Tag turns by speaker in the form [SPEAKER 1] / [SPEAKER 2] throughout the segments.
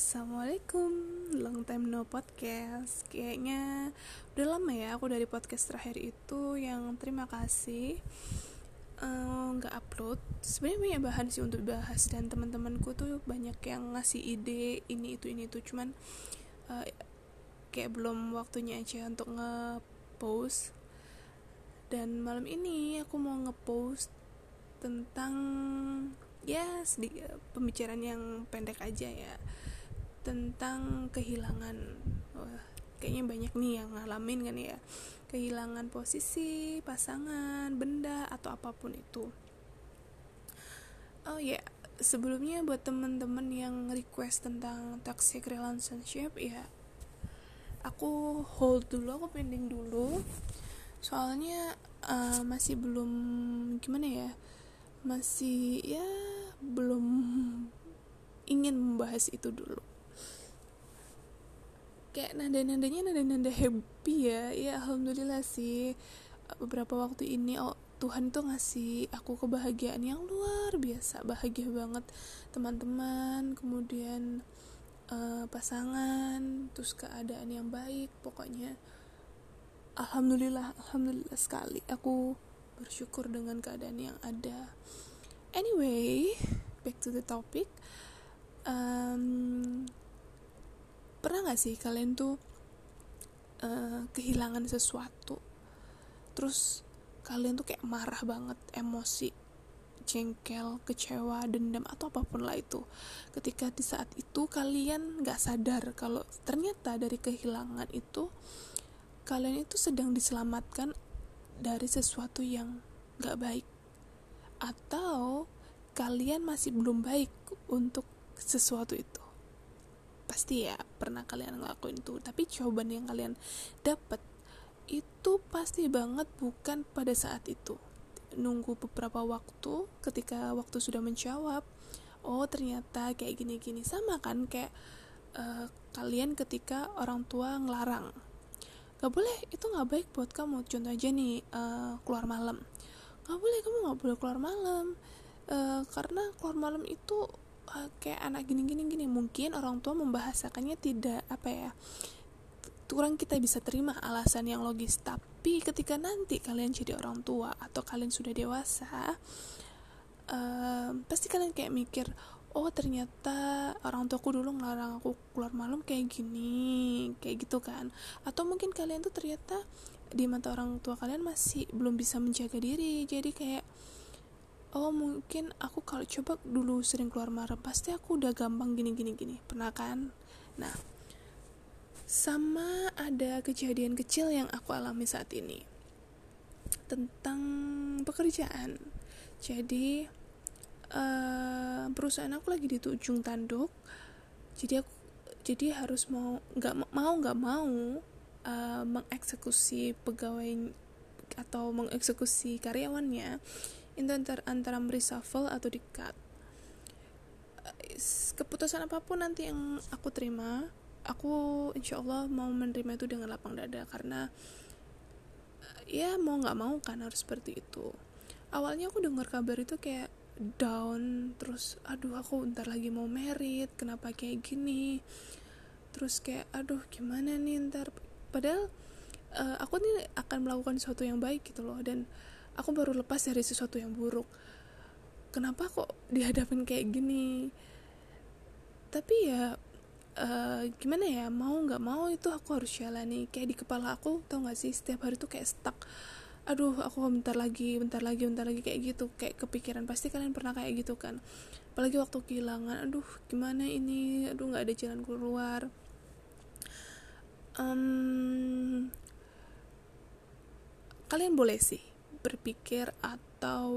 [SPEAKER 1] Assalamualaikum. Long time no podcast. Kayaknya udah lama ya aku dari podcast terakhir itu Yang terima kasih eh, nggak upload. Sebenarnya banyak bahan sih untuk bahas dan teman-temanku tuh banyak yang ngasih ide ini itu ini itu. Cuman uh, kayak belum waktunya aja untuk nge-post. Dan malam ini aku mau nge-post tentang ya sedikit pembicaraan yang pendek aja ya tentang kehilangan Wah, kayaknya banyak nih yang ngalamin kan ya. Kehilangan posisi pasangan benda atau apa pun itu. Oh ya sebelumnya buat temen-temen yang request tentang toxic relationship ya aku hold dulu aku pending dulu. Soalnya uh, masih belum gimana ya masih ya belum ingin membahas itu dulu kayak nada-nadanya nada-nada happy ya. Ya alhamdulillah sih. Beberapa waktu ini oh, Tuhan tuh ngasih aku kebahagiaan yang luar biasa. Bahagia banget. Teman-teman kemudian uh, pasangan terus keadaan yang baik. Pokoknya alhamdulillah alhamdulillah sekali aku bersyukur dengan keadaan yang ada. Anyway back to the topic. Um, pernah gak sih kalian tuh uh, kehilangan sesuatu? Terus kalian tuh kayak marah banget emosi jengkel, kecewa, dendam atau apa pun lah itu. Ketika di saat itu kalian gak sadar kalau ternyata dari kehilangan itu kalian itu sedang diselamatkan dari sesuatu yang gak baik. Atau kalian masih belum baik untuk sesuatu itu pasti ya pernah kalian ngelakuin itu. Tapi jawaban yang kalian dapat itu pasti banget bukan pada saat itu. Nunggu beberapa waktu ketika waktu sudah menjawab oh ternyata kayak gini-gini. Sama kan kayak uh, kalian ketika orang tua ngelarang. Gak boleh itu gak baik buat kamu. Contoh aja nih uh, keluar malam. Gak boleh kamu gak boleh keluar malam. Uh, karena keluar malam itu kayak anak gini gini gini mungkin orang tua membahasakannya tidak apa ya kurang kita bisa terima alasan yang logis. Tapi ketika nanti kalian jadi orang tua atau kalian sudah dewasa uh, pasti kalian kayak mikir oh ternyata orang tuaku dulu ngelarang aku keluar malam kayak gini kayak gitu kan. Atau mungkin kalian tuh ternyata di mata orang tua kalian masih belum bisa menjaga diri. Jadi kayak oh mungkin aku kalau coba dulu sering keluar malam pasti aku udah gampang gini gini gini. Pernah kan? Nah sama ada kejadian kecil yang aku alami saat ini tentang pekerjaan. Jadi uh, perusahaan aku lagi di ujung tanduk. Jadi aku jadi harus mau nggak mau nggak mau uh, mengeksekusi pegawai atau mengeksekusi karyawannya itu antara, antara mereshuffle atau di cut keputusan apa pun nanti yang aku terima aku insya Allah mau menerima itu dengan lapang dada karena ya mau nggak mau kan harus seperti itu. Awalnya aku dengar kabar itu kayak down terus aduh aku ntar lagi mau merit kenapa kayak gini? Terus kayak aduh gimana nih ntar? Padahal uh, aku nih akan melakukan sesuatu yang baik gitu loh dan aku baru lepas dari sesuatu yang buruk. Kenapa kok dihadapin kayak gini? Tapi ya uh, gimana ya mau nggak mau itu aku harus jalani kayak di kepala aku tau gak sih? Setiap hari tuh kayak stuck. Aduh aku bentar lagi bentar lagi bentar lagi kayak gitu. Kayak kepikiran pasti kalian pernah kayak gitu kan? Apalagi waktu kehilangan aduh gimana ini? Aduh nggak ada jalan keluar. Um, kalian boleh sih berpikir atau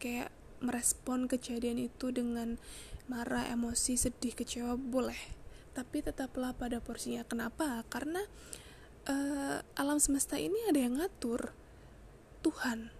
[SPEAKER 1] kayak merespon kejadian itu dengan marah, emosi, sedih, kecewa boleh. Tapi tetaplah pada porsinya. Kenapa? Karena uh, alam semesta ini ada yang ngatur Tuhan.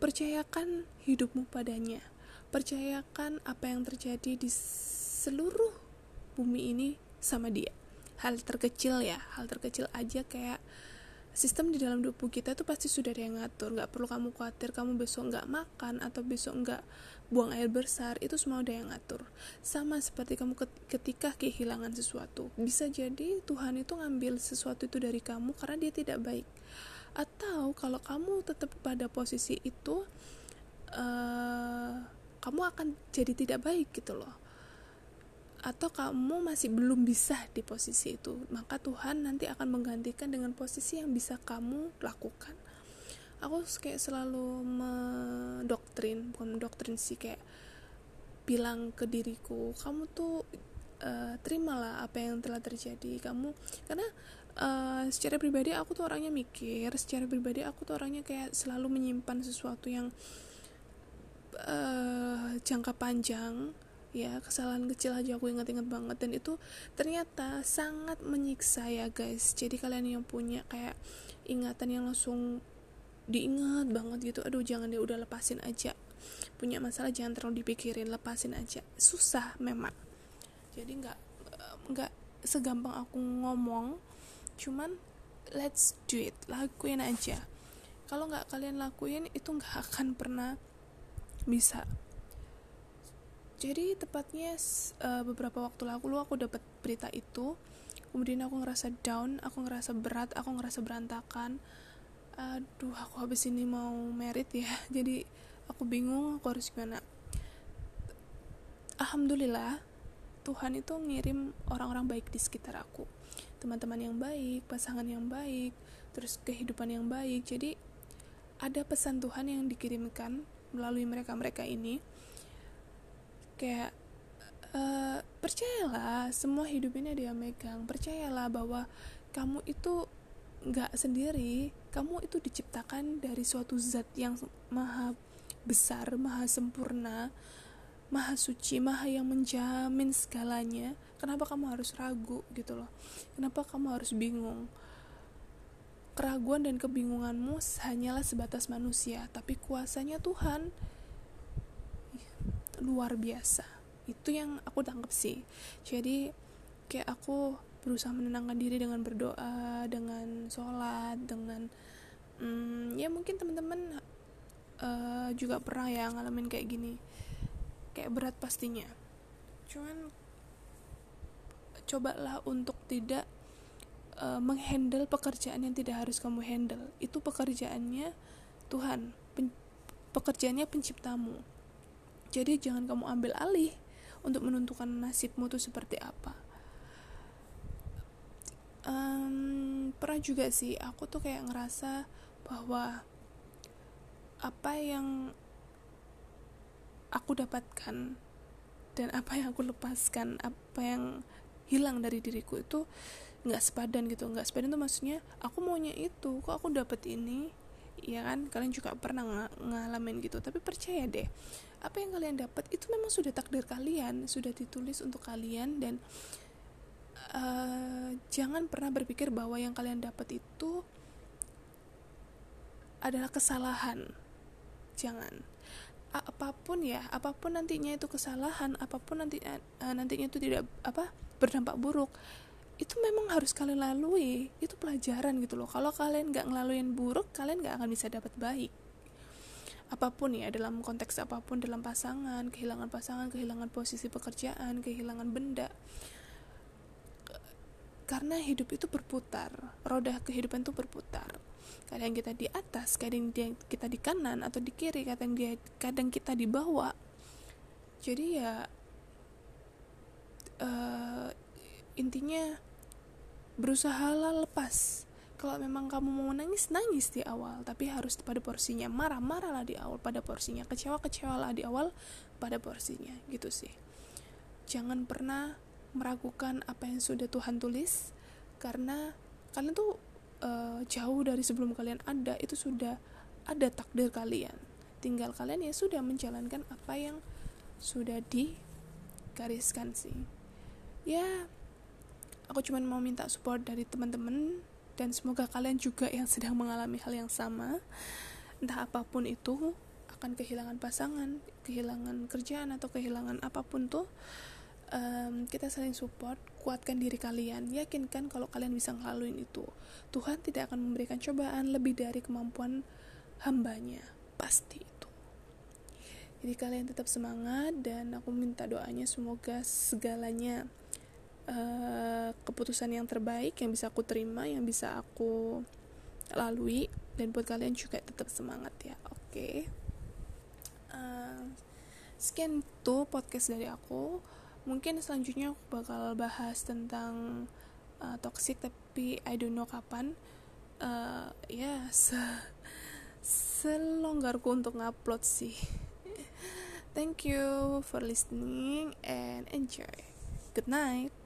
[SPEAKER 1] Percayakan hidupmu padanya. Percayakan apa yang terjadi di seluruh bumi ini sama dia. Hal terkecil ya hal terkecil aja kayak sistem di dalam tubuh kita itu pasti sudah ada yang ngatur. Nggak perlu kamu khawatir kamu besok nggak makan atau besok nggak buang air besar itu semua udah yang ngatur. Sama seperti kamu ketika kehilangan sesuatu. Bisa jadi Tuhan itu ngambil sesuatu itu dari kamu karena dia tidak baik. Atau kalau kamu tetap pada posisi itu uh, kamu akan jadi tidak baik gitu loh atau kamu masih belum bisa di posisi itu maka Tuhan nanti akan menggantikan dengan posisi yang bisa kamu lakukan. Aku kayak selalu mendoktrin bukan mendoktrin sih kayak bilang ke diriku kamu tuh uh, terimalah apa yang telah terjadi. Kamu karena uh, secara pribadi aku tuh orangnya mikir secara pribadi aku tuh orangnya kayak selalu menyimpan sesuatu yang uh, jangka panjang ya kesalahan kecil aja aku ingat-ingat banget. Dan itu ternyata sangat menyiksa ya guys. Jadi kalian yang punya kayak ingatan yang langsung diingat banget gitu aduh jangan dia udah lepasin aja. Punya masalah jangan terlalu dipikirin lepasin aja. Susah memang. Jadi nggak nggak segampang aku ngomong cuman let's do it lakuin aja. Kalau nggak kalian lakuin itu nggak akan pernah bisa jadi tepatnya uh, beberapa waktu lalu aku dapat berita itu. Kemudian aku ngerasa down aku ngerasa berat aku ngerasa berantakan. Aduh aku habis ini mau merit ya. Jadi aku bingung aku harus gimana. Alhamdulillah Tuhan itu ngirim orang-orang baik di sekitar aku. Teman-teman yang baik pasangan yang baik terus kehidupan yang baik. Jadi ada pesan Tuhan yang dikirimkan melalui mereka-mereka ini kayak uh, percayalah semua hidup ini yang megang. Percayalah bahwa kamu itu nggak sendiri. Kamu itu diciptakan dari suatu zat yang maha besar maha sempurna maha suci maha yang menjamin segalanya. Kenapa kamu harus ragu gitu loh? Kenapa kamu harus bingung? Keraguan dan kebingunganmu hanyalah sebatas manusia tapi kuasanya Tuhan luar biasa. Itu yang aku tangkap sih. Jadi kayak aku berusaha menenangkan diri dengan berdoa dengan sholat dengan hmm, ya mungkin teman-teman uh, juga pernah ya ngalamin kayak gini. Kayak berat pastinya. Cuman cobalah untuk tidak uh, menghandle pekerjaan yang tidak harus kamu handle. Itu pekerjaannya Tuhan. Pen pekerjaannya penciptamu jadi jangan kamu ambil alih untuk menentukan nasibmu itu seperti apa. Um, pernah juga sih aku tuh kayak ngerasa bahwa apa yang aku dapatkan dan apa yang aku lepaskan apa yang hilang dari diriku itu nggak sepadan gitu. Nggak sepadan tuh maksudnya aku maunya itu kok aku dapat ini? Ya kan? Kalian juga pernah ng ngalamin gitu. Tapi percaya deh apa yang kalian dapat itu memang sudah takdir kalian sudah ditulis untuk kalian dan uh, jangan pernah berpikir bahwa yang kalian dapat itu adalah kesalahan. Jangan. Apa pun ya apa pun nantinya itu kesalahan apa pun nanti uh, nantinya itu tidak apa berdampak buruk itu memang harus kalian lalui. Itu pelajaran gitu loh. Kalau kalian nggak ngelaluin buruk kalian nggak akan bisa dapat baik apa pun ya dalam konteks apa pun dalam pasangan kehilangan pasangan kehilangan posisi pekerjaan kehilangan benda. Karena hidup itu berputar roda kehidupan itu berputar. Kadang kita di atas kadang dia, kita di kanan atau di kiri kadang dia kadang kita di bawah. Jadi ya uh, intinya berusaha lepas kalau memang kamu mau nangis nangis di awal. Tapi harus pada porsinya marah marahlah di awal. Pada porsinya kecewa kecewalah di awal. Pada porsinya gitu sih. Jangan pernah meragukan apa yang sudah Tuhan tulis. Karena kalian tuh uh, jauh dari sebelum kalian ada. Itu sudah ada takdir kalian. Tinggal kalian ya sudah menjalankan apa yang sudah digariskan sih. Ya aku cuma mau minta support dari teman-teman dan semoga kalian juga yang sedang mengalami hal yang sama entah apa pun itu akan kehilangan pasangan kehilangan kerjaan atau kehilangan apa pun tuh um, kita saling support kuatkan diri kalian. Yakinkan kalau kalian bisa ngelaluin itu. Tuhan tidak akan memberikan cobaan lebih dari kemampuan hambanya. Pasti itu. Jadi kalian tetap semangat dan aku minta doanya semoga segalanya uh, keputusan yang terbaik yang bisa aku terima yang bisa aku lalui dan buat kalian juga tetap semangat ya. Oke. Okay. uh, sekian itu podcast dari aku. Mungkin selanjutnya aku bakal bahas tentang uh, toxic tapi I don't know kapan. Uh, ya se selonggarku untuk ngupload sih. Thank you for listening and enjoy. Good night